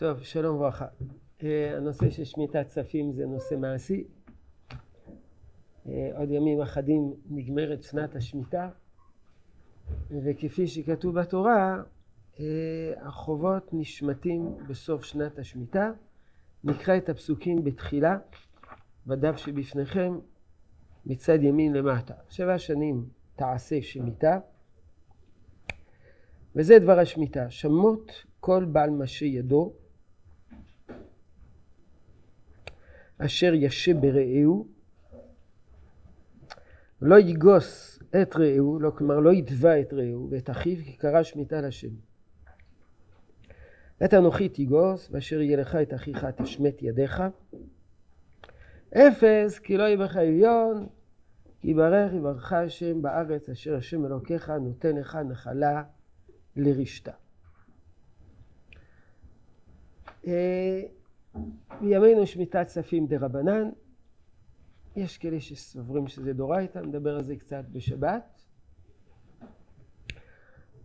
טוב, שלום וברכה. אה, הנושא של שמיטת כספים זה נושא מעשי. אה, עוד ימים אחדים נגמרת שנת השמיטה, וכפי שכתוב בתורה, אה, החובות נשמטים בסוף שנת השמיטה. נקרא את הפסוקים בתחילה, בדף שבפניכם, מצד ימין למטה. שבע שנים תעשה שמיטה, וזה דבר השמיטה. שמות כל בעל משה ידו, אשר ישה ברעהו, לא יגוס את רעהו, לא, כלומר לא יתבע את רעהו ואת אחיו, כי קרא שמיטה לשם. את אנוכי תיגוס, ואשר יהיה לך את אחיך תשמט ידיך. אפס, כי לא יהיה בך אביון, כי יברך יברך השם בארץ אשר השם אלוקיך נותן לך נחלה לרשתה. בימינו שמיטת כספים דה רבנן, יש כאלה שסוברים שזה דורייתא, נדבר על זה קצת בשבת.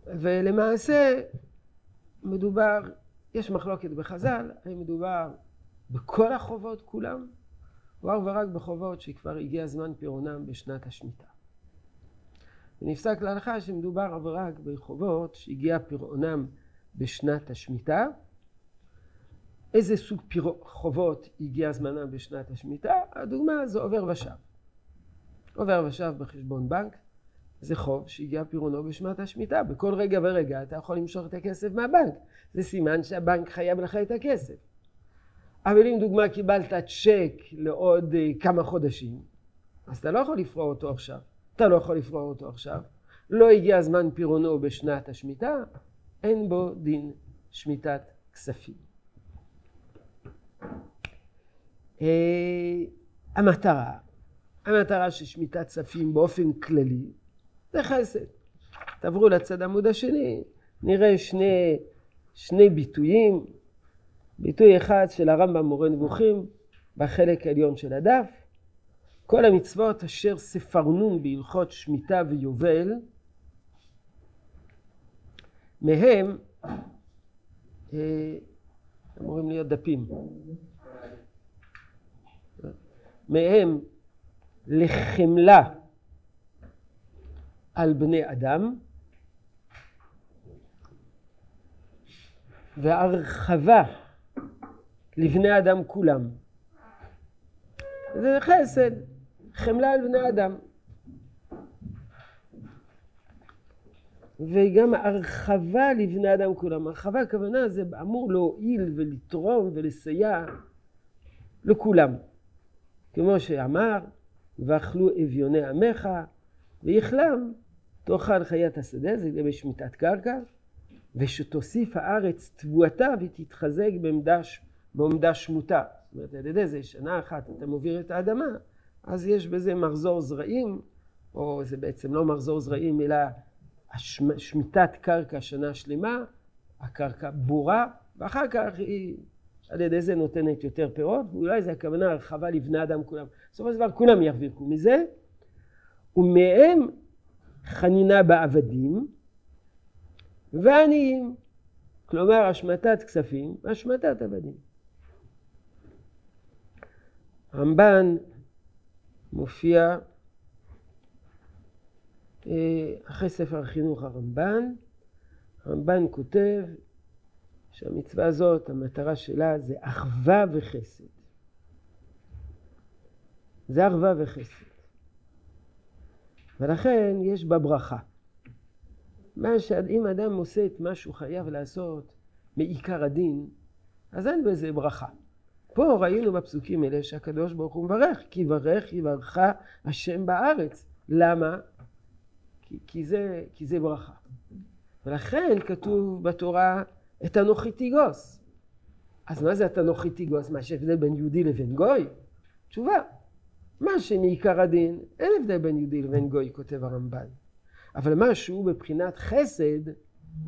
ולמעשה מדובר, יש מחלוקת בחז"ל, האם מדובר בכל החובות כולם, או אך ורק בחובות שכבר הגיע זמן פירעונם בשנת השמיטה. ונפסק להלכה שמדובר אך ורק בחובות שהגיע פירעונם בשנת השמיטה, איזה סוג פירו, חובות הגיע זמנם בשנת השמיטה? הדוגמה זה עובר ושב. עובר ושב בחשבון בנק זה חוב שהגיע פירונו בשנת השמיטה. בכל רגע ורגע אתה יכול למשוך את הכסף מהבנק. זה סימן שהבנק חייב לך את הכסף. אבל אם דוגמה קיבלת צ'ק לעוד אה, כמה חודשים, אז אתה לא יכול לפרוע אותו עכשיו. אתה לא יכול לפרוע אותו עכשיו. לא הגיע זמן פירונו בשנת השמיטה, אין בו דין שמיטת כספים. אה, המטרה, המטרה של שמיטת כספים באופן כללי זה חסד. תעברו לצד עמוד השני, נראה שני, שני ביטויים. ביטוי אחד של הרמב"ם מורה נבוכים בחלק העליון של הדף. כל המצוות אשר ספרנון בהלכות שמיטה ויובל, מהם אה, אמורים להיות דפים. מהם לחמלה על בני אדם והרחבה לבני אדם כולם. זה חסד, חמלה על בני אדם. וגם הרחבה לבני אדם כולם. הרחבה הכוונה זה אמור להועיל ולתרום ולסייע לכולם. כמו שאמר, ואכלו אביוני עמך, ויכלם תאכל חיית השדה, זה לגבי שמיטת קרקע, ושתוסיף הארץ תבואתה ותתחזק בעמדה, בעמדה שמוטה. זאת אומרת, על ידי זה שנה אחת אתה מוביל את האדמה, אז יש בזה מחזור זרעים, או זה בעצם לא מחזור זרעים, אלא שמיטת קרקע שנה שלמה, הקרקע בורה, ואחר כך היא על ידי זה נותנת יותר פירות, ואולי זה הכוונה הרחבה לבני אדם כולם. בסופו של דבר כולם ירוויחו מזה, ומהם חנינה בעבדים ועניים. כלומר השמטת כספים והשמטת עבדים. רמב"ן מופיע אחרי ספר החינוך הרמב"ן, הרמב"ן כותב שהמצווה הזאת, המטרה שלה זה אחווה וחסד. זה אחווה וחסד. ולכן יש בה ברכה. מה שאם אדם עושה את מה שהוא חייב לעשות מעיקר הדין, אז אין בזה ברכה. פה ראינו בפסוקים האלה שהקדוש ברוך הוא מברך, כי יברך יברכך השם בארץ. למה? כי, כי, זה, כי זה ברכה. ולכן כתוב בתורה את אנוכי תיגוס. אז מה זה את אנוכי תיגוס? מה שהבדל בין יהודי לבין גוי? תשובה, מה שמעיקר הדין, אין הבדל בין יהודי לבין גוי, כותב הרמב"ן. אבל מה שהוא בבחינת חסד,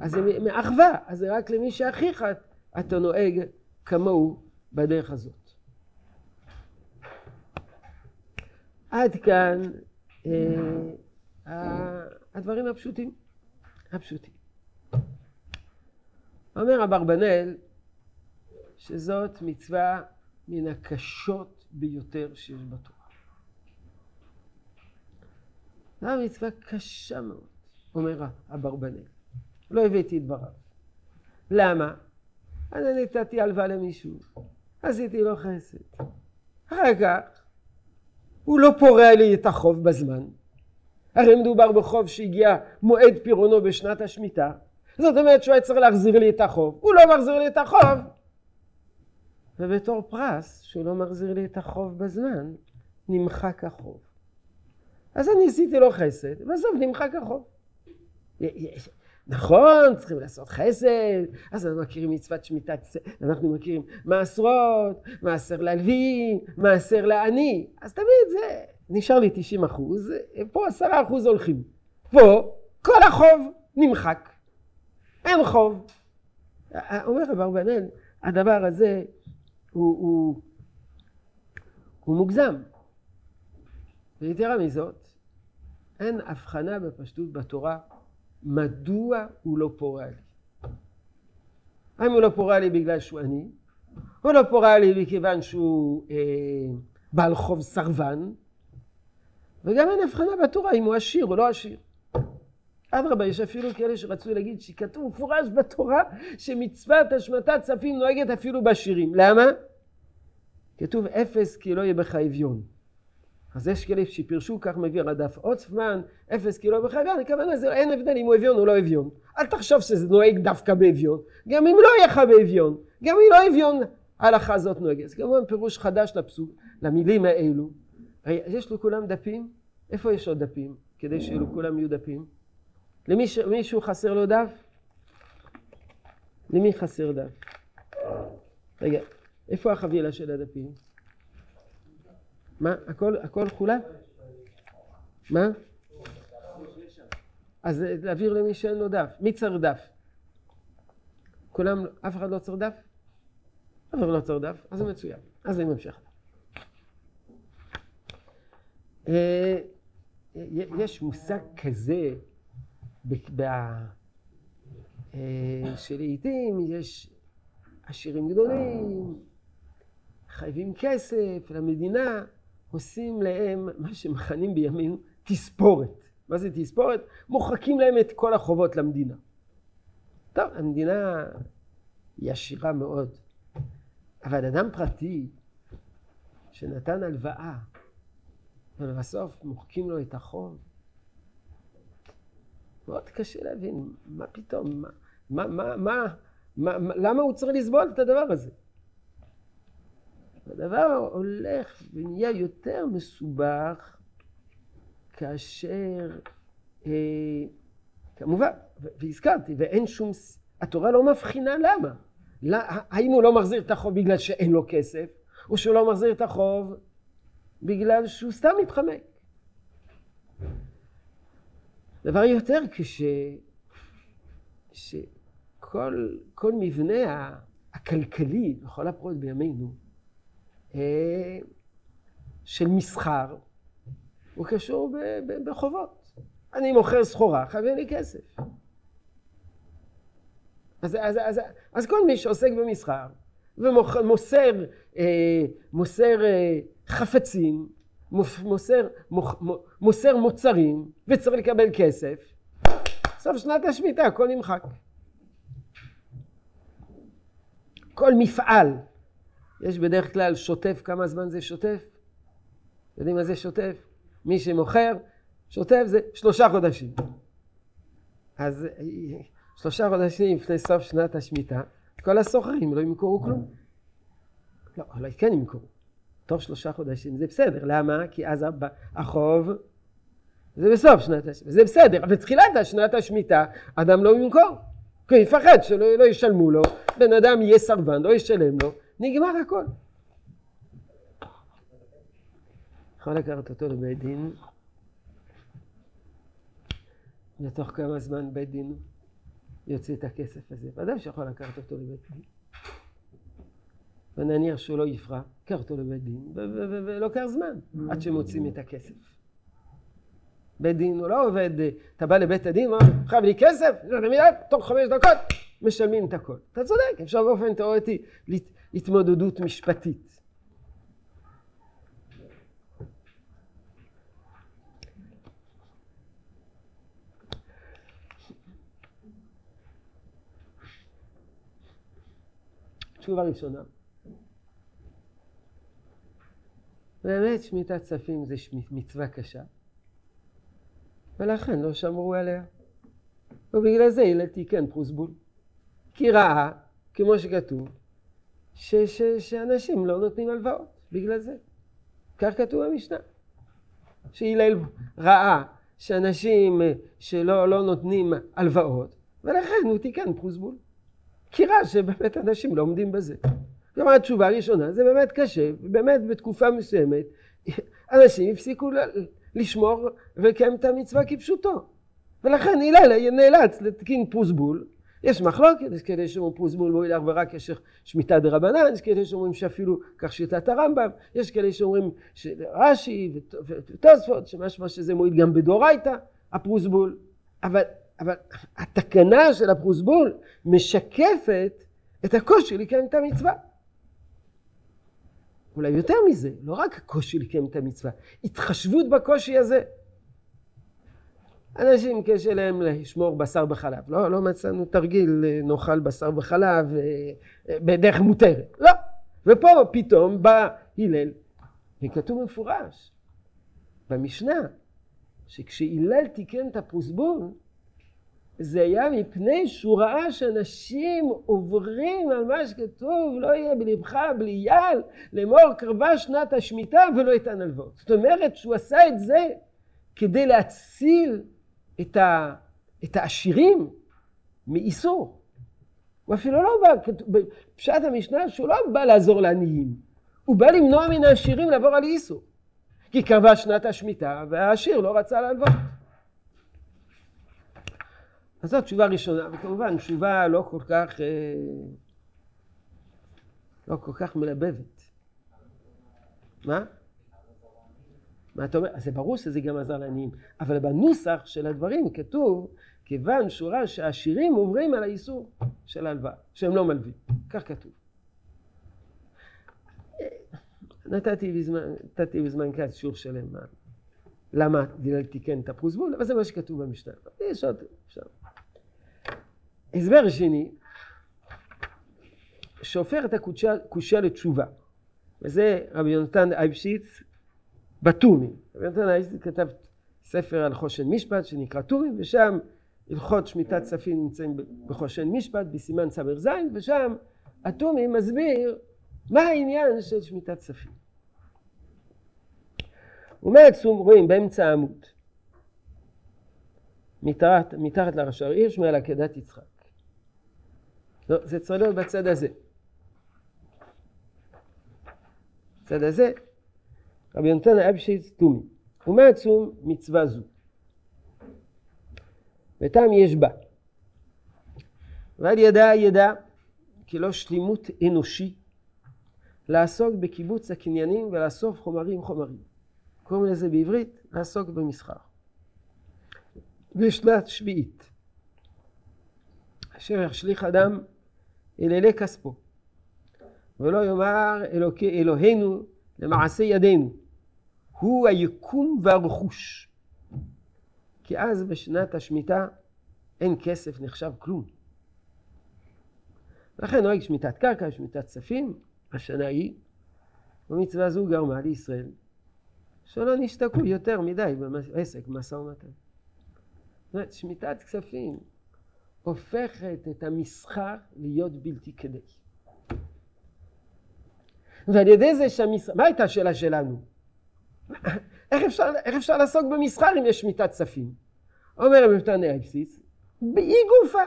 אז זה מאחווה, אז זה רק למי שאחיך אתה נוהג כמוהו בדרך הזאת. עד כאן אה, הדברים הפשוטים, הפשוטים. אומר אברבנאל, שזאת מצווה מן הקשות ביותר שיש בתורה. זו מצווה קשה מאוד, אומר אברבנאל. לא הבאתי את דבריו. למה? אני נתתי הלוואה למישהו, עשיתי לו חסד. אחר כך, הוא לא פורע לי את החוב בזמן. הרי מדובר בחוב שהגיע מועד פירעונו בשנת השמיטה. זאת אומרת שהוא היה צריך להחזיר לי את החוב. הוא לא מחזיר לי את החוב. ובתור פרס, שהוא לא מחזיר לי את החוב בזמן, נמחק החוב. אז אני עשיתי לו חסד, ובסוף נמחק החוב. נכון, צריכים לעשות חסד, אז אנחנו מכירים מצוות שמיטת, אנחנו מכירים מעשרות, מעשר ללוי, מעשר לעני, אז תמיד זה, נשאר לי 90 אחוז, פה 10 אחוז הולכים. פה כל החוב נמחק, אין חוב. אומר רב אברבנאל, הדבר הזה הוא, הוא, הוא מוגזם. ויתרה מזאת, אין הבחנה בפשטות בתורה מדוע הוא לא פורע לי. האם הוא לא פורע לי בגלל שהוא עני? הוא לא פורע לי מכיוון שהוא אה, בעל חוב סרבן? וגם אין הבחנה בתורה אם הוא עשיר או לא עשיר. אדרבה, יש אפילו כאלה שרצו להגיד שכתוב מפורש בתורה שמצוות השמטת צפים נוהגת אפילו בשירים. למה? כתוב אפס כי לא יהיה בך אביון. אז יש כאלה שפירשו, כך מביא רדף עוצפמן, אפס קילו בחגן, הכוונה זה אין הבדל אם הוא אביון או לא אביון. אל תחשוב שזה נוהג דווקא באביון, גם אם לא יהיה לך באביון, גם אם לא אביון, ההלכה הזאת נוהגת. זה כמובן פירוש חדש לפסוק, למילים האלו. יש לכולם דפים? איפה יש עוד דפים? כדי שלכולם יהיו דפים? למישהו חסר לו דף? למי חסר דף? רגע, איפה החבילה של הדפים? מה? הכל, הכל חולק? מה? אז להעביר למי שאין לו דף. מי צריך דף? כולם, אף אחד לא צריך דף? אף אחד לא צריך דף, אז זה מצוין. אז אני ממשיך. אה, יש מושג כזה אה, שלעיתים יש עשירים גדולים, חייבים כסף למדינה, עושים להם מה שמכנים בימינו תספורת. מה זה תספורת? מוחקים להם את כל החובות למדינה. טוב, המדינה היא עשירה מאוד, אבל אדם פרטי שנתן הלוואה ולבסוף מוחקים לו את החוב, מאוד קשה להבין, מה פתאום, מה, מה, מה, מה, מה, למה הוא צריך לסבול את הדבר הזה? הדבר הולך ונהיה יותר מסובך כאשר, אה, כמובן, והזכרתי, ואין שום, התורה לא מבחינה למה. לא, האם הוא לא מחזיר את החוב בגלל שאין לו כסף, או שהוא לא מחזיר את החוב בגלל שהוא סתם מתחמק. דבר יותר קשה, שכל מבנה הכלכלי, בכל הפרוט בימינו, אה, של מסחר, הוא קשור בחובות. אני מוכר סחורה, חייבים לי כסף. אז, אז, אז, אז כל מי שעוסק במסחר ומוסר מוסר אה, חפצים, מוסר, מוסר מוצרים וצריך לקבל כסף, סוף שנת השמיטה הכל נמחק. כל מפעל יש בדרך כלל שוטף, כמה זמן זה שוטף? יודעים מה זה שוטף? מי שמוכר, שוטף זה שלושה חודשים. אז שלושה חודשים לפני סוף שנת השמיטה, כל הסוחרים לא ימכרו כלום. לא, אולי כן ימכרו. תוך שלושה חודשים זה בסדר. למה? כי אז החוב זה בסוף שנת השמיטה. זה בסדר. בתחילת שנת השמיטה אדם לא ימכור. כי יפחד שלא לא ישלמו לו, בן אדם יהיה סרבן, לא ישלם לו, נגמר הכל. יכול לקחת אותו לבית דין, ותוך כמה זמן בית דין יוצא את הכסף הזה. ודאי שיכול לקחת אותו לבית דין. ונניח שהוא לא יפרע, קח אותו לבית דין, ולוקח זמן עד שמוצאים את הכסף. בית דין הוא לא עובד, אתה בא לבית הדין, אומר, חייב לי כסף, תוך חמש דקות משלמים את הכל. אתה צודק, אפשר באופן תיאורטי התמודדות משפטית. תשובה ראשונה. באמת שמיטת כספים זה מצווה קשה, ולכן לא שמרו עליה. ובגלל זה הלל תיקן פרוסבול. כי ראה, כמו שכתוב, ש, ש, שאנשים לא נותנים הלוואות, בגלל זה. כך כתוב במשנה. שהלל ראה שאנשים אה, שלא לא נותנים הלוואות, ולכן הוא תיקן פרוסבול. כי ראה שבאמת אנשים לא עומדים בזה. כלומר, התשובה הראשונה, זה באמת קשה, באמת בתקופה מסוימת, אנשים הפסיקו לשמור ולקיים את המצווה כפשוטו. ולכן הלל נאלץ להתקין פרוסבול. יש מחלוקת, יש כאלה שאומרים פרוסבול מועיל אך ורק יש שמיטה דה רבנן, יש כאלה שאומרים שאפילו כך שיטת הרמב"ם, יש כאלה שאומרים רש"י ותוספות, שמשמע שזה מועיל גם בדורייתא, הפרוסבול. אבל, אבל התקנה של הפרוסבול משקפת את הקושי לקיים את המצווה. אולי יותר מזה, לא רק הקושי לקיים את המצווה, התחשבות בקושי הזה. אנשים קשה להם לשמור בשר בחלב. לא, לא מצאנו תרגיל נאכל בשר בחלב אה, אה, בדרך מותרת. לא. ופה פתאום בא הלל, וכתוב מפורש במשנה, שכשהלל תיקן את הפרוסבון, זה היה מפני שהוא ראה שאנשים עוברים על מה שכתוב, לא יהיה בלבך בלי יעל, לאמור קרבה שנת השמיטה ולא יתן הלוואות. זאת אומרת שהוא עשה את זה כדי להציל את, ה, את העשירים מאיסור. הוא אפילו לא בא, בפשט המשנה שהוא לא בא לעזור לעניים, הוא בא למנוע מן העשירים לעבור על איסור. כי קרבה שנת השמיטה והעשיר לא רצה להלוות. אז זאת תשובה ראשונה, וכמובן תשובה לא כל כך, אה, לא כל כך מלבבת. מה? מה אתה אומר? אז זה ברור שזה גם עזר לעניים, אבל בנוסח של הדברים כתוב, כיוון שהוא ראה שהעשירים עוברים על האיסור של ההלוואה, שהם לא מלווים. כך כתוב. נתתי בזמן, נתתי בזמן כעת שיעור שלם למה דילל תיקן את הפרוסבול, אבל זה מה שכתוב במשנה. יש עוד, אפשר. הסבר שני, שהופך את הקושייה לתשובה, וזה רבי יונתן אייבשיץ בטומי. רבי יונתן אייבשיץ כתב ספר על חושן משפט שנקרא טומי, ושם הלכות שמיטת כספים נמצאים בחושן משפט בסימן ס"ז, ושם הטומי מסביר מה העניין של שמיטת כספים. הוא אומר, רואים באמצע העמוד, מתחת, מתחת לרש"ר הירש מעל עקדת יצחק. לא, זה צריך להיות בצד הזה. בצד הזה, רבי יונתן אבשיץ תומי. ומה עצום מצווה זו? וטעם יש בה. ועל ידע ידע כי לא שלימות אנושי לעסוק בקיבוץ הקניינים ולאסוף חומרים חומרים. קוראים לזה בעברית לעסוק במסחר. בשנת שביעית, אשר ישליך אדם אל אלי כספו, ולא יאמר אלוקי אלוהינו למעשה ידינו, הוא היקום והרכוש. כי אז בשנת השמיטה אין כסף נחשב כלום. לכן נוהג שמיטת קרקע, שמיטת כספים, השנה היא, ומצווה זו גרמה לישראל שלא נשתקעו יותר מדי בעסק משא ומתן. זאת אומרת, שמיטת כספים הופכת את המסחר להיות בלתי כדי. ועל ידי זה שהמסחר, מה הייתה השאלה שלנו? איך אפשר, איך אפשר לעסוק במסחר אם יש שמיטת כספים? אומר רבי מתן אייפסיס, באי גופה.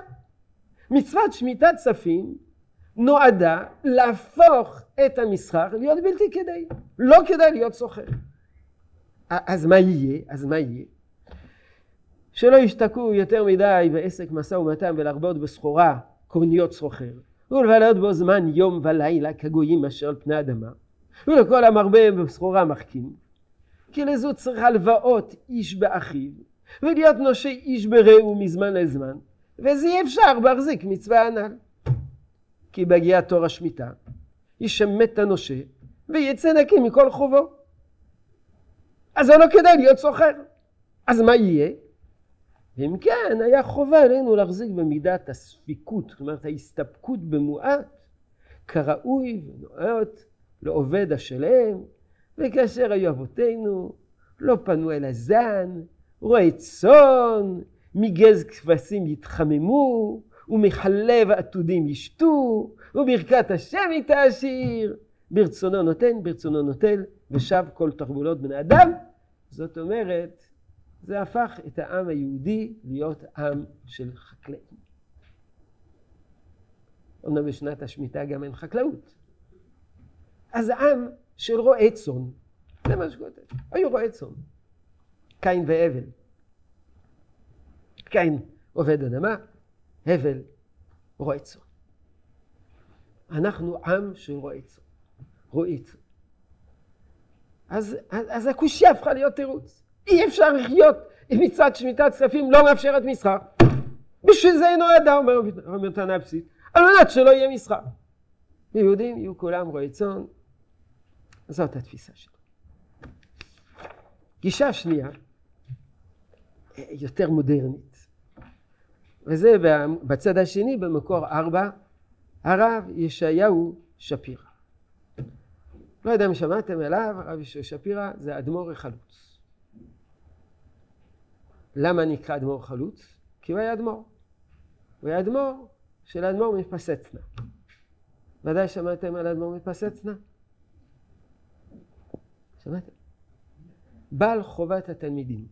מצוות שמיטת כספים נועדה להפוך את המסחר להיות בלתי כדאי. לא כדאי להיות סוחר. אז מה יהיה? אז מה יהיה? שלא ישתקעו יותר מדי בעסק משא ומתן ולהרבות בסחורה קורניות סוחר ולבלות בו זמן יום ולילה כגויים אשר על פני אדמה ולכל המרבה בסחורה מחכים כי לזו צריך הלוואות איש באחיו ולהיות נושי איש ברעהו מזמן לזמן וזה אי אפשר בהחזיק מצווה הנ"ל כי בהגיע תור השמיטה ישמט את הנושה ויצא נקי מכל חובו. אז זה לא כדאי להיות סוחר. אז מה יהיה? ואם כן, היה חובה עלינו להחזיק במידת הספיקות, אומרת ההסתפקות במועט, כראוי ונאות לעובד השלם, וכאשר היו אבותינו, לא פנו אל הזן, רועי צאן, מגז כבשים יתחממו, ומחלב עתודים ישתו, וברכת השם יתעשיר. ברצונו נותן, ברצונו נוטל, ושב כל תרבולות בני אדם. זאת אומרת, זה הפך את העם היהודי להיות עם של חקלאים. אומנם בשנת השמיטה גם אין חקלאות. אז עם של רועי צאן, זה מה שכותב, היו רועי צאן. קין והבל. קין עובד אדמה, הבל רועי צאן. אנחנו עם של רועי צאן. רועי צאן. אז, אז, אז הקושייה הפכה להיות תירוץ. אי אפשר לחיות אם מצוות שמיטת כספים לא מאפשרת מסחר. בשביל זה נועדה, אומר רבי נתן אפסית, על מנת שלא יהיה מסחר. יהודים יהיו כולם רועי צאן, זאת התפיסה שלו. גישה שנייה, יותר מודרנית, וזה בצד השני במקור ארבע, הרב ישעיהו שפירא. לא יודע אם שמעתם עליו, הרב ישעיהו שפירא זה אדמו"ר החלוץ. למה נקרא אדמו"ר חלוץ? כי הוא היה אדמו"ר. הוא היה אדמו"ר של אדמו"ר מפסצנה. ודאי שמעתם על אדמו"ר מפסצנה? שמעתם? בעל חובת התלמידים.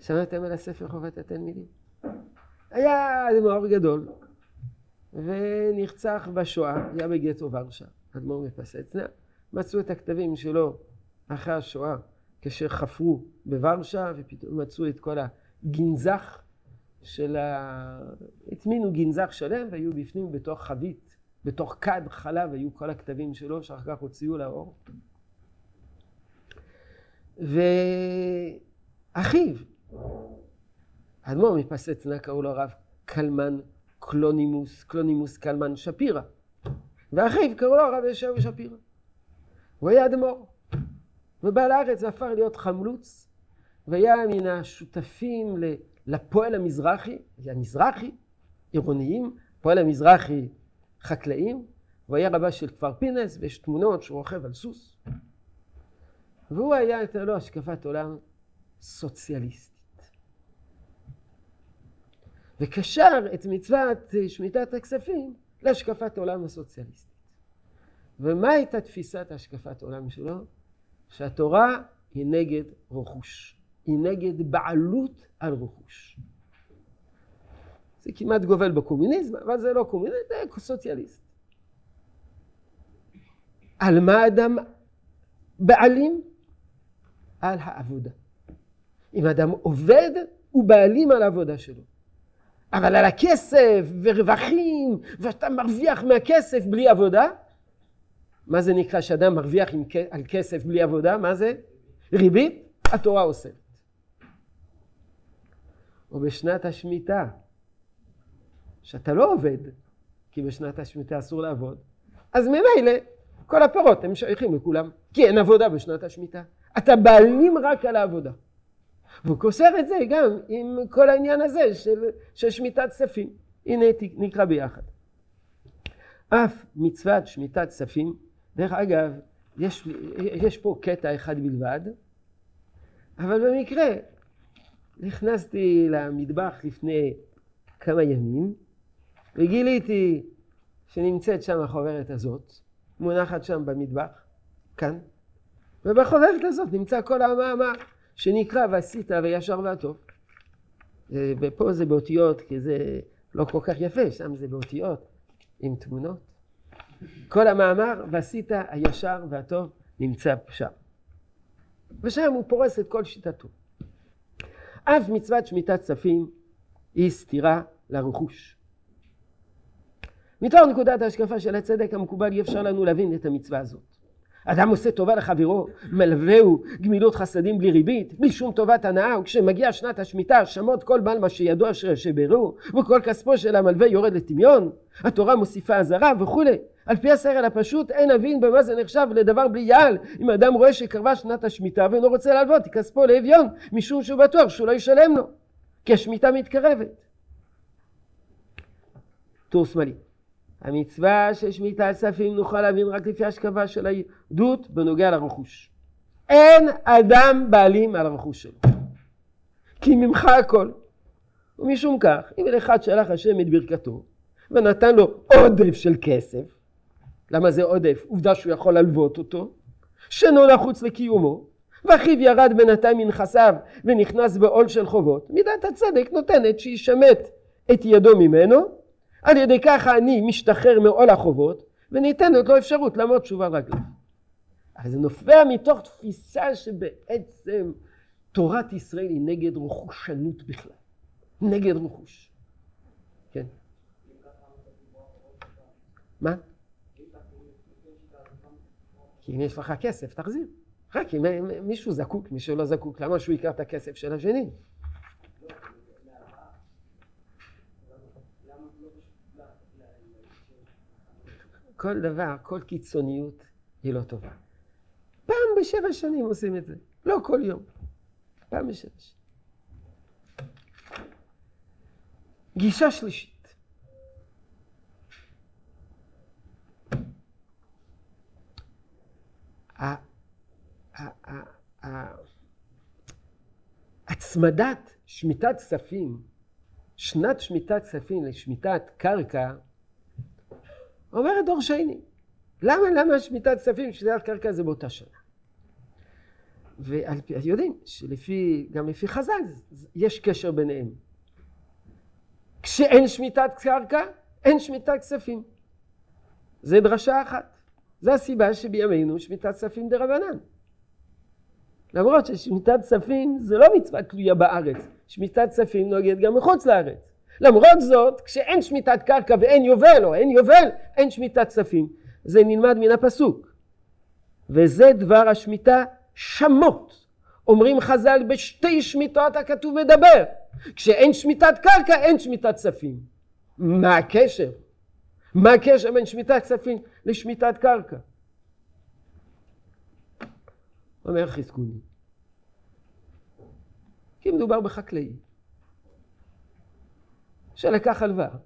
שמעתם על הספר חובת התלמידים? היה אדמו"ר גדול, ונרצח בשואה, היה בגטו ורשה, אדמו"ר מפסצנה. מצאו את הכתבים שלו אחרי השואה, כאשר חפרו בוורשה, ופתאום מצאו את כל הגנזך של ה... הטמינו גנזך שלם, והיו בפנים בתוך חבית, בתוך כד חלב, היו כל הכתבים שלו, שאחר כך הוציאו לאור. ואחיו, האדמו"ר מפיאסצנה קראו לו הרב קלמן קלונימוס, קלונימוס קלמן שפירא. ואחיו קראו לו הרב ישעיהו שפירא. הוא היה אדמו"ר. ובא לארץ והפך להיות חלוץ, והיה מן השותפים לפועל המזרחי, היה מזרחי, עירוניים, פועל המזרחי חקלאים, הוא היה רבה של כפר פינס, ויש תמונות שהוא רוכב על סוס. והוא היה, הייתה לו השקפת עולם סוציאליסטית. וקשר את מצוות שמיטת הכספים להשקפת עולם הסוציאליסטית. ומה הייתה תפיסת השקפת עולם שלו? שהתורה היא נגד רכוש. היא נגד בעלות על רכוש. זה כמעט גובל בקומוניזם, אבל זה לא קומוניזם, זה סוציאליסט. על מה אדם בעלים? על העבודה. אם אדם עובד, הוא בעלים על העבודה שלו. אבל על הכסף ורווחים, ואתה מרוויח מהכסף בלי עבודה, מה זה נקרא שאדם מרוויח עם, על כסף בלי עבודה? מה זה? ריבית? התורה אוסרת. או בשנת השמיטה, שאתה לא עובד, כי בשנת השמיטה אסור לעבוד, אז ממילא כל הפירות הם שייכים לכולם, כי אין עבודה בשנת השמיטה. אתה בעלים רק על העבודה. והוא קושר את זה גם עם כל העניין הזה של, של שמיטת כספים. הנה נקרא ביחד. אף מצוות שמיטת כספים, דרך אגב, יש, יש פה קטע אחד בלבד, אבל במקרה נכנסתי למטבח לפני כמה ימים וגיליתי שנמצאת שם החוברת הזאת, מונחת שם במטבח, כאן, ובחוברת הזאת נמצא כל המאמר שנקרא ועשית וישר והטוב. ופה זה באותיות, כי זה לא כל כך יפה, שם זה באותיות עם תמונות. כל המאמר ועשית הישר והטוב נמצא שם. ושם הוא פורס את כל שיטתו. אף מצוות שמיטת כספים היא סתירה לרכוש. מתוך נקודת ההשקפה של הצדק המקובל אי אפשר לנו להבין את המצווה הזאת. אדם עושה טובה לחברו, מלווהו גמילות חסדים בלי ריבית, בלי שום טובת הנאה, וכשמגיע שנת השמיטה, שמות כל בעל מה שידוע אשר ישברו, וכל כספו של המלווה יורד לטמיון, התורה מוסיפה אזהרה וכולי. על פי השכל הפשוט אין אבין במה זה נחשב לדבר בלי יעל. אם אדם רואה שקרבה שנת השמיטה ואינו רוצה להלוות, כספו לאביון, משום שהוא בטוח שהוא לא ישלם לו, כי השמיטה מתקרבת. טור שמאלי המצווה של שמיטת כספים נוכל להבין רק לפי השקפה של היהדות בנוגע לרכוש. אין אדם בעלים על הרכוש שלו. כי ממך הכל. ומשום כך, אם אל אחד שלח השם את ברכתו ונתן לו עודף של כסף, למה זה עודף? עובדה שהוא יכול ללוות אותו, שאינו נחוץ לקיומו, ואחיו ירד בינתיים מנכסיו ונכנס בעול של חובות, מידת הצדק נותנת שישמט את ידו ממנו על ידי כך אני משתחרר מעול החובות וניתנת לו אפשרות לעמוד שוב על רגליו. אז זה נובע מתוך תפיסה שבעצם תורת ישראל היא נגד רכושנות בכלל, נגד רכוש. כן. מה? כי אם יש לך כסף, תחזיר. רק אם מישהו זקוק, מי שלא זקוק, למה שהוא ייקח את הכסף של השני? כל דבר, כל קיצוניות היא לא טובה. פעם בשבע שנים עושים את זה, לא כל יום. פעם בשבע שנים. גישה שלישית. הצמדת שמיטת כספים, שנת שמיטת כספים לשמיטת קרקע, אומרת דור שני. למה, למה שמיטת כספים ושמיטת קרקע זה באותה שנה? ויודעים שלפי, גם לפי חז"ל, יש קשר ביניהם. כשאין שמיטת קרקע, אין שמיטת כספים. זה דרשה אחת. זו הסיבה שבימינו שמיטת כספים דה רבנן. למרות ששמיטת כספים זה לא מצווה תלויה בארץ, שמיטת כספים נוהגת גם מחוץ לארץ. למרות זאת, כשאין שמיטת קרקע ואין יובל, או אין יובל, אין שמיטת כספים. זה נלמד מן הפסוק. וזה דבר השמיטה שמות. אומרים חז"ל בשתי שמיטות הכתוב מדבר. כשאין שמיטת קרקע אין שמיטת כספים. מה הקשר? מה הקשר בין שמיטת כספים לשמיטת קרקע? אומר חזקוני. כי מדובר בחקלאים. שלקח הלוואה.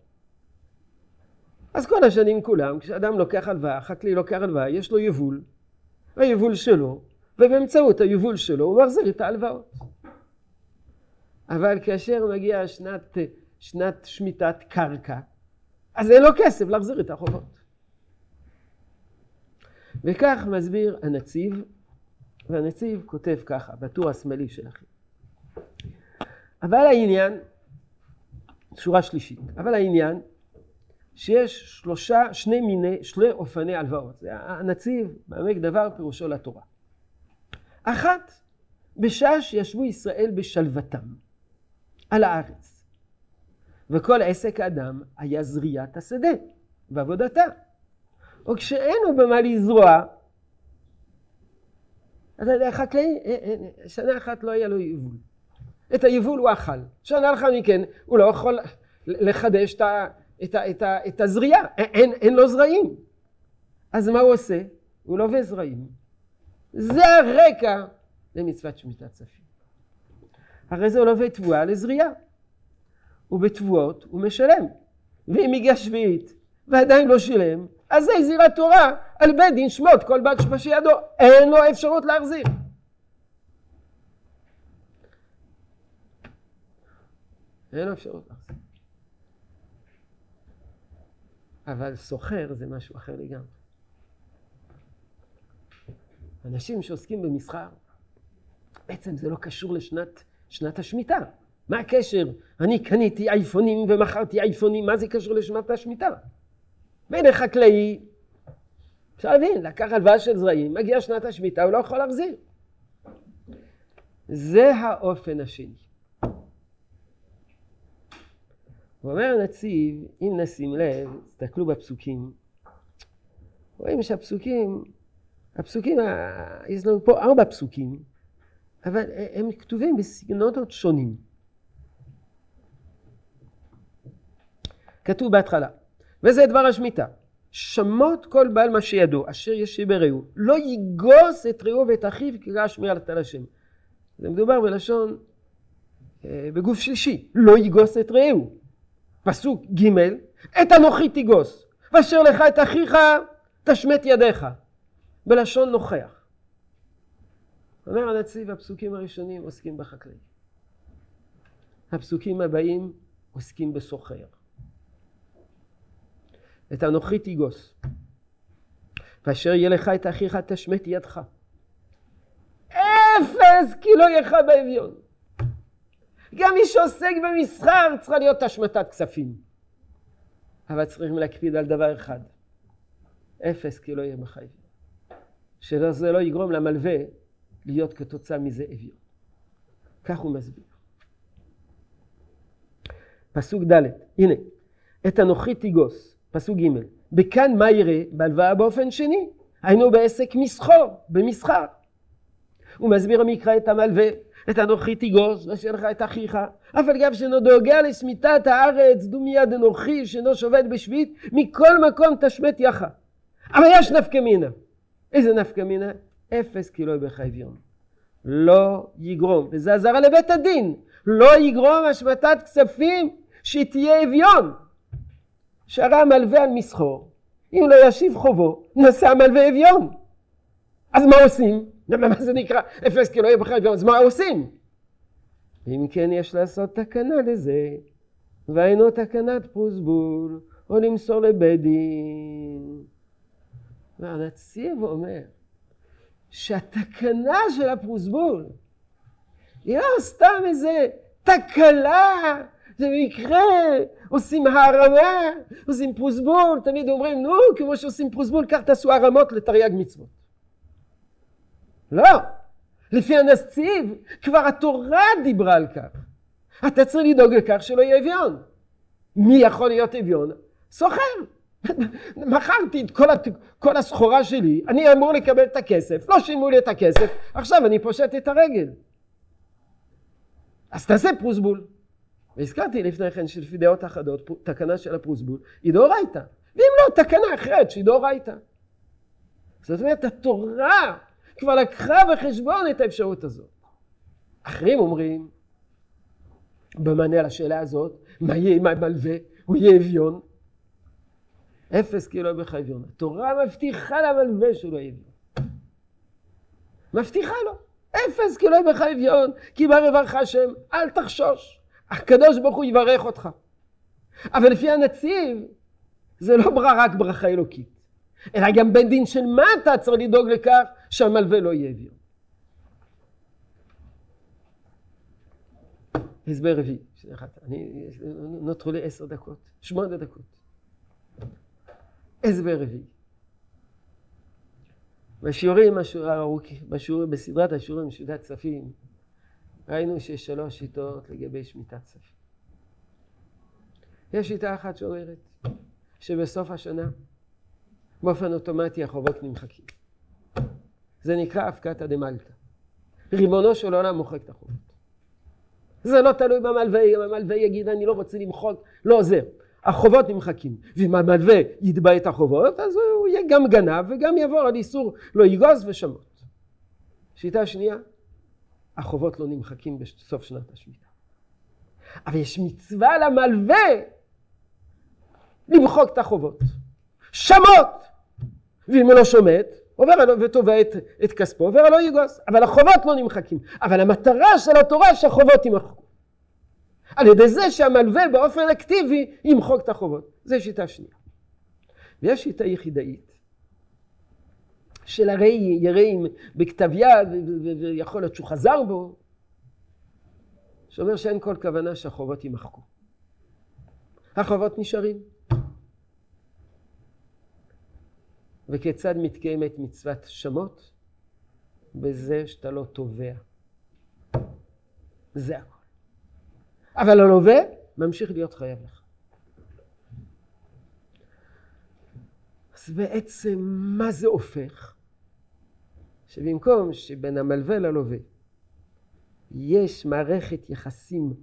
אז כל השנים כולם, כשאדם לוקח הלוואה, חקלאי לוקח הלוואה, יש לו יבול, היבול שלו, ובאמצעות היבול שלו הוא מחזיר את ההלוואות. אבל כאשר מגיעה שנת, שנת שמיטת קרקע, אז אין לו כסף להחזיר את החובות. וכך מסביר הנציב, והנציב כותב ככה, בטור השמאלי שלכם. אבל העניין שורה שלישית. אבל העניין שיש שלושה, שני מיני, שני אופני הלוואות. הנציב, בעמק דבר, פירושו לתורה. אחת, בשעה שישבו ישראל בשלוותם על הארץ, וכל עסק האדם היה זריעת השדה ועבודתה. או כשאין הוא במה לזרוע, אז החקלאי, אה, אה, אה, שנה אחת לא היה לו יבול. את היבול הוא אכל. שנה לאחר מכן הוא לא יכול לחדש את, ה, את, ה, את, ה, את הזריעה, אין, אין לו זרעים. אז מה הוא עושה? הוא לווה זרעים. זה הרקע למצוות שמיטת כספים. הרי זה לווה תבואה לזריעה. ובתבואות הוא משלם. ואם הגיע שביעית ועדיין לא שילם, אז זה זירת תורה על בית דין שמות כל בת שבידו. אין לו אפשרות להחזיר. אין אפשרות. אבל סוחר זה משהו אחר לגמרי. אנשים שעוסקים במסחר, בעצם זה לא קשור לשנת שנת השמיטה. מה הקשר? אני קניתי אייפונים ומכרתי אייפונים, מה זה קשור לשנת השמיטה? בין החקלאי, אפשר להבין, לקח הלוואה של זרעים, מגיע שנת השמיטה, הוא לא יכול להחזיר. זה האופן השני. ואומר הנציב, אם נשים לב, תסתכלו בפסוקים, רואים שהפסוקים הפסוקים, יש לנו פה ארבע פסוקים, אבל הם כתובים בסגנונות שונים. כתוב בהתחלה, וזה דבר השמיטה. שמות כל בעל מה שידו, אשר ישיב ברעהו, לא יגוס את רעהו ואת אחיו כי ראה שמיע על השם. זה מדובר בלשון, אה, בגוף שלישי, לא יגוס את רעהו. פסוק ג' את אנוכי תגוס, ואשר לך את אחיך תשמט ידיך. בלשון נוכח. אומר הנציב, הפסוקים הראשונים עוסקים בחקלאים. הפסוקים הבאים עוסקים בסוחר. את אנוכי תיגוס. ואשר יהיה לך את אחיך תשמט ידך. אפס כי לא יהיה באביון. גם מי שעוסק במסחר צריכה להיות השמטת כספים. אבל צריכים להקפיד על דבר אחד. אפס כי לא יהיה אביון. שזה לא יגרום למלווה להיות כתוצאה מזה אביון. כך הוא מסביר. פסוק ד', הנה, את אנוכי תיגוס. פסוק ג' בכאן מה יראה? בהלוואה באופן שני, היינו בעסק מסחור, במסחר. הוא מסביר המקרא את המלווה, את אנוכי תיגוס, ואשר לך את אחיך, אף על גב שאינו דואגה לשמיטת הארץ, דו מיד אנוכי, שאינו שובת בשביעית, מכל מקום תשמט יחה. אבל יש נפקא מינה. איזה נפקא מינה? אפס כי לא יהיה אביון. לא יגרום, וזה אזהרה לבית הדין, לא יגרום השמטת כספים שתהיה אביון. שהרי המלווה על מסחור, אם לא ישיב חובו, נשא המלווה אביון. אז מה עושים? מה זה נקרא אפס כי לא יהיה בכלל? אז מה עושים? אם כן יש לעשות תקנה לזה, והיינו תקנת פרוסבול, או למסור לבית דין. והנציב אומר שהתקנה של הפרוסבול היא לא סתם איזה תקלה זה מקרה, עושים הערמה, עושים פרוסבול, תמיד אומרים, נו, כמו שעושים פרוסבול, כך תעשו הרמות לתרי"ג מצוות. לא, לפי הנציב, כבר התורה דיברה על כך. אתה צריך לדאוג לכך שלא יהיה אביון. מי יכול להיות אביון? סוחר. מכרתי את כל, הת... כל הסחורה שלי, אני אמור לקבל את הכסף, לא שילמו לי את הכסף, עכשיו אני פושט את הרגל. אז תעשה פרוסבול. והזכרתי לפני כן שלפי דעות אחדות, תקנה של הפרוסבול היא דאורייתא. ואם לא, תקנה אחרת שהיא דאורייתא. זאת אומרת, התורה כבר לקחה בחשבון את האפשרות הזאת. אחרים אומרים, במענה לשאלה הזאת, מה יהיה עם המלווה? הוא יהיה אביון. אפס כאילו לא בך אביון. התורה מבטיחה למלווה שהוא לא יהיה אביון. מבטיחה לו. אפס כאילו לא בך אביון, כי בא רברך השם, אל תחשוש. הקדוש ברוך הוא יברך אותך. אבל לפי הנציב, זה לא רק ברכה אלוקית, אלא גם בן דין של מטה צריך לדאוג לכך שהמלווה לא יהיה אביון. הסבר רביעי, נותרו לי עשר דקות, שמונה דקות. הסבר רביעי. בשיעורים הארוכים, בשיעורים, בסדרת השיעורים משודת כספים, ראינו שיש שלוש שיטות לגבי שמיטת כספים. יש שיטה אחת שאומרת שבסוף השנה באופן אוטומטי החובות נמחקים. זה נקרא הפקתא דמלתא. ריבונו של עולם מוחק את החובות. זה לא תלוי במלווה, אם המלווה יגיד אני לא רוצה למחוק, לא עוזר. החובות נמחקים. ואם המלווה יתבע את החובות, אז הוא יהיה גם גנב וגם יעבור על איסור לא יגוז ושמות. שיטה שנייה, החובות לא נמחקים בסוף שנת השמיטה. אבל יש מצווה למלווה למחוק את החובות. שמות! ואם הוא לא שומט, עובר ותובע את, את כספו, עובר לא יגוס. אבל החובות לא נמחקים. אבל המטרה של התורה שהחובות יימחקו. על ידי זה שהמלווה באופן אקטיבי ימחוק את החובות. זו שיטה שנייה. ויש שיטה יחידאית של הרי יראים בכתב יד, ויכול להיות שהוא חזר בו, שאומר שאין כל כוונה שהחובות יימחקו. החובות נשארים. וכיצד מתקיימת מצוות שמות? בזה שאתה לא תובע. זה הכל. אבל הלווה ממשיך להיות חייב לך. אז בעצם מה זה הופך? שבמקום שבין המלווה ללווה יש מערכת יחסים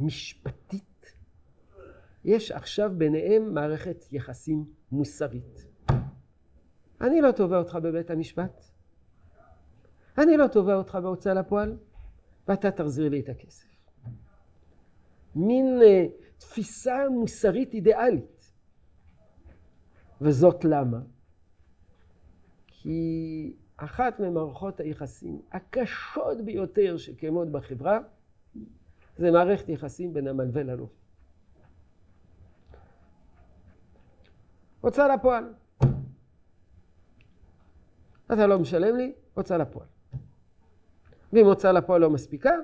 משפטית, יש עכשיו ביניהם מערכת יחסים מוסרית. אני לא תובע אותך בבית המשפט, אני לא תובע אותך בהוצאה לפועל, ואתה תחזיר לי את הכסף. מין uh, תפיסה מוסרית אידיאלית. וזאת למה? כי אחת ממערכות היחסים הקשות ביותר שקיימות בחברה זה מערכת יחסים בין המלווה ללווה. הוצאה לפועל. אתה לא משלם לי, הוצאה לפועל. ואם הוצאה לפועל לא מספיקה,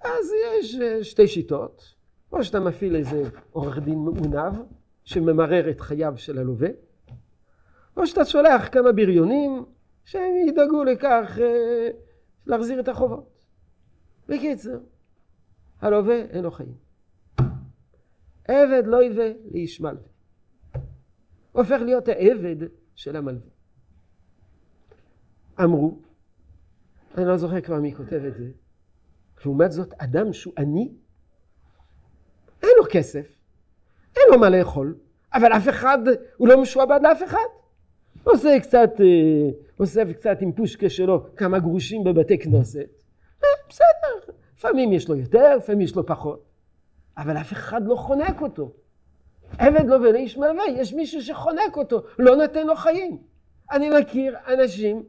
אז יש אה, שתי שיטות. או שאתה מפעיל איזה עורך דין מעונב שממרר את חייו של הלווה, או שאתה שולח כמה בריונים שהם ידאגו לכך אה, להחזיר את החובות. בקיצר, הלווה אין לו חיים. עבד לא יווה לאיש מלווה. הופך להיות העבד של המלווה. אמרו, אני לא זוכר כבר מי כותב את זה, לעומת זאת אדם שהוא עני, אין לו כסף, אין לו מה לאכול, אבל אף אחד, הוא לא משועבד לאף אחד. עושה קצת, אה, עושה קצת עם פושקה שלו כמה גרושים בבתי כנסת. אה, בסדר, לפעמים יש לו יותר, לפעמים יש לו פחות. אבל אף אחד לא חונק אותו. עבד לא ולאיש מלווה, יש מישהו שחונק אותו, לא נותן לו חיים. אני מכיר אנשים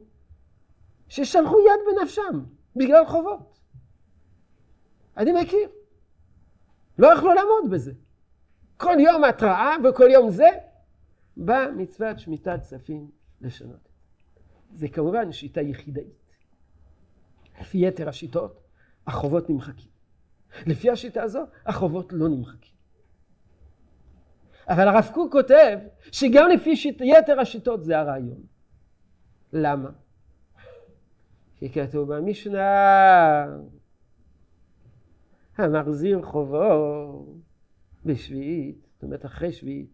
ששלחו יד בנפשם בגלל חובות. אני מכיר. לא יכלו לעמוד בזה. כל יום התראה וכל יום זה, באה מצוות שמיטת כספים לשנות. זה כמובן שיטה יחידאית. לפי יתר השיטות, החובות נמחקים. לפי השיטה הזו, החובות לא נמחקים. אבל הרב קוק כותב שגם לפי שיט... יתר השיטות זה הרעיון. למה? כי כתוב במשנה, המחזיר חובו בשביעית, זאת אומרת אחרי שביעית,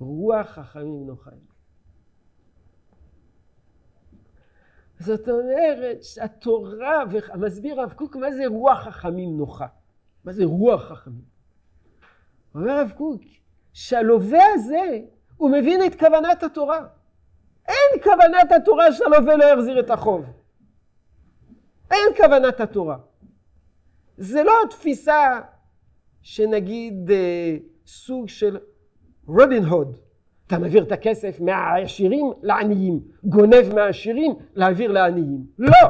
רוח חכמים נוחיים. זאת אומרת שהתורה, ומסביר הרב קוק מה זה רוח חכמים נוחה. מה זה רוח חכמים? אומר הרב קוק, שהלווה הזה, הוא מבין את כוונת התורה. אין כוונת התורה שהלווה לא יחזיר את החוב. אין כוונת התורה. זה לא תפיסה שנגיד אה, סוג של רובין הוד. אתה מעביר את הכסף מהעשירים לעניים, גונב מהעשירים להעביר לעניים. לא!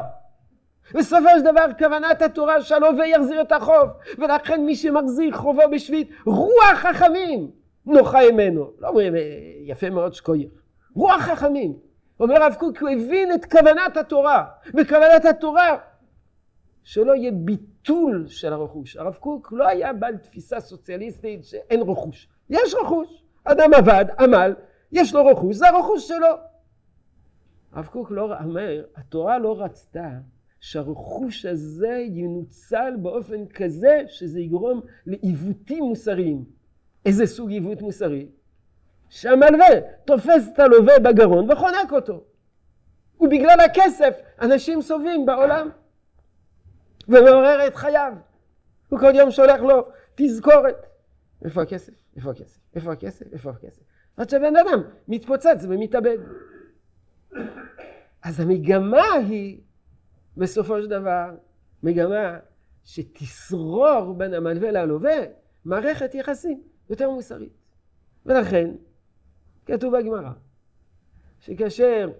בסופו של דבר כוונת התורה שהלווה יחזיר את החוב, ולכן מי שמחזיר חובו בשביעית, רוח חכמים נוחה ממנו. לא אומרים, אה, יפה מאוד שקויר. רוח חכמים. אומר הרב קוק, הוא הבין את כוונת התורה. בכוונת התורה שלא יהיה ביטול של הרכוש. הרב קוק לא היה בעל תפיסה סוציאליסטית שאין רכוש. יש רכוש. אדם עבד, עמל, יש לו רכוש, זה הרכוש שלו. הרב קוק לא אומר, התורה לא רצתה שהרכוש הזה ינוצל באופן כזה שזה יגרום לעיוותים מוסריים. איזה סוג עיוות מוסרי? שהמלווה תופס את הלווה בגרון וחונק אותו. ובגלל הכסף אנשים סובלים בעולם. ומעורר את חייו. הוא כל יום שולח לו תזכורת. איפה הכסף? איפה הכסף? איפה הכסף? איפה הכסף? עד שבן אדם מתפוצץ ומתאבד. אז המגמה היא בסופו של דבר מגמה שתשרור בין המלווה ללווה מערכת יחסים יותר מוסרית. ולכן כתוב בגמרא שכאשר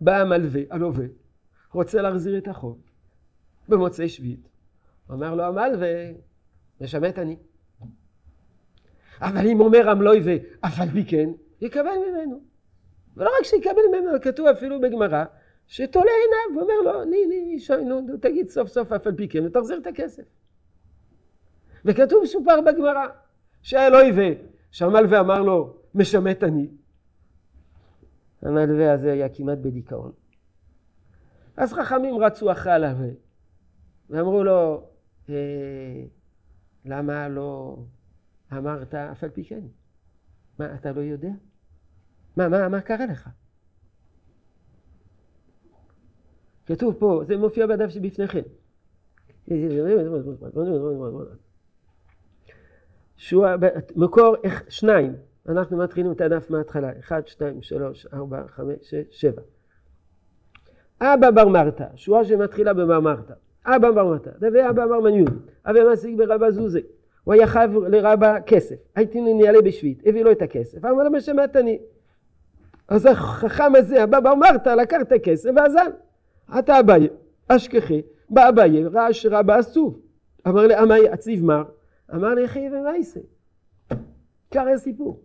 בא המלווה, הלווה, רוצה להחזיר את החוב במוצאי שביעית. אומר לו המלווה, משמט אני. אבל אם אומר המלוי ואף על פי כן, יקבל ממנו. ולא רק שיקבל ממנו, כתוב אפילו בגמרא, שתולה עיניו ואומר לו, ני, ני, שוי, נו, תגיד סוף סוף אף על פי כן, ותחזיר את הכסף. וכתוב שופר בגמרא, שהאלוהי. שהמלווה אמר לו, משמט אני. המלווה הזה היה כמעט בדיכאון. אז חכמים רצו אחרי הלווה, ואמרו לו, אה, למה לא אמרת אף על פי כן? מה, אתה לא יודע? מה, מה, מה קרה לך? כתוב פה, זה מופיע בדף שבפניכם. שהוא מקור שניים, אנחנו מתחילים את הדף מההתחלה, אחד, שתיים, שלוש, ארבע, חמש, שש, שבע. אבא בר מרתא, שורה שמתחילה בבר מרתא. אבא בר מרתא, דבי אבא בר מניון, אבי משיג ברבא זוזי. הוא היה חייב לרבא כסף. הייתי נעלה בשביעית, הביא לו את הכסף, אמר לו מה שמעתני. אז החכם הזה, אבא בר מרתא, לקח את הכסף ועזב. אתה אביי, אשכחי, בא אביי, ראה שרבא אסור. אמר לי, אמי אציב מר, אמר לי, חי ומייסה. קרא הסיפור.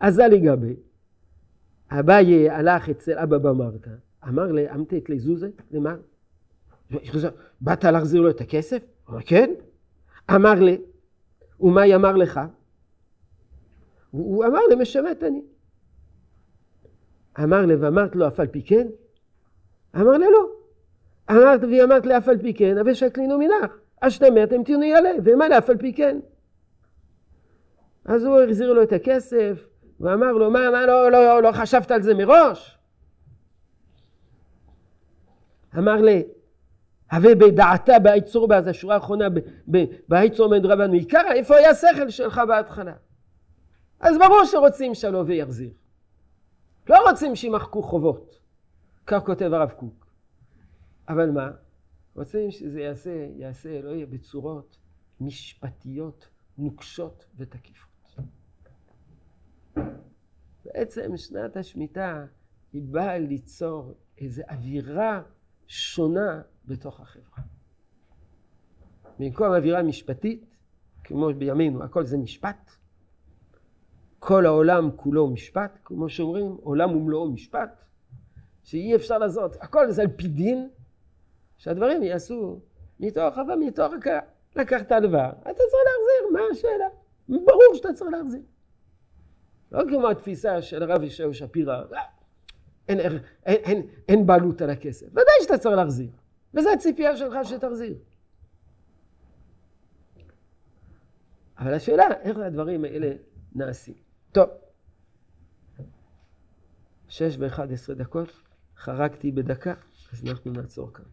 אזל יגבי, אביי הלך אצל אבא במרתא, אמר לי, אמתת לזוזה, למה? באת להחזיר לו את הכסף? אמר, כן. אמר לי, ומה אמר לך? הוא אמר לי, משרת אני. אמר לי, ואמרת לו, אף על פי כן? אמר לי, לא. אמרת, והיא אמרת לי, אף על פי כן, אבל שקלינו מנך. אשתמרתם תהיו יעלה, ומה לאף על פי כן? אז הוא החזיר לו את הכסף, ואמר לו, מה, מה, לא, לא, לא, לא חשבת על זה מראש? אמר לי, הווה בדעתה בהיצור בה, אז השורה האחרונה בהיצור מן רבנו עיקר, איפה היה השכל שלך בהתחלה? אז ברור שרוצים שהלווה יחזיר. לא רוצים שימחקו חובות, כך כותב הרב קוק. אבל מה? רוצים שזה יעשה, יעשה, יהיה בצורות משפטיות נוקשות ותקיפות. בעצם שנת השמיטה היא באה ליצור איזו אווירה שונה בתוך החברה. במקום אווירה משפטית, כמו בימינו, הכל זה משפט, כל העולם כולו משפט, כמו שאומרים, עולם ומלואו משפט, שאי אפשר לעשות, הכל זה על פי דין, שהדברים יעשו מתוך אבל מתוך הכרה. לקחת הלוואה, אתה צריך להחזיר, מה השאלה? ברור שאתה צריך להחזיר. לא כמו התפיסה של הרב ישעיהו שפירא, אה, אין, אין, אין, אין בעלות על הכסף. ודאי שאתה צריך להחזיר. וזו הציפייה שלך שתחזיר. אבל השאלה, איך הדברים האלה נעשים? טוב, שש ואחד עשרה דקות, חרגתי בדקה, אז אנחנו נעצור כאן.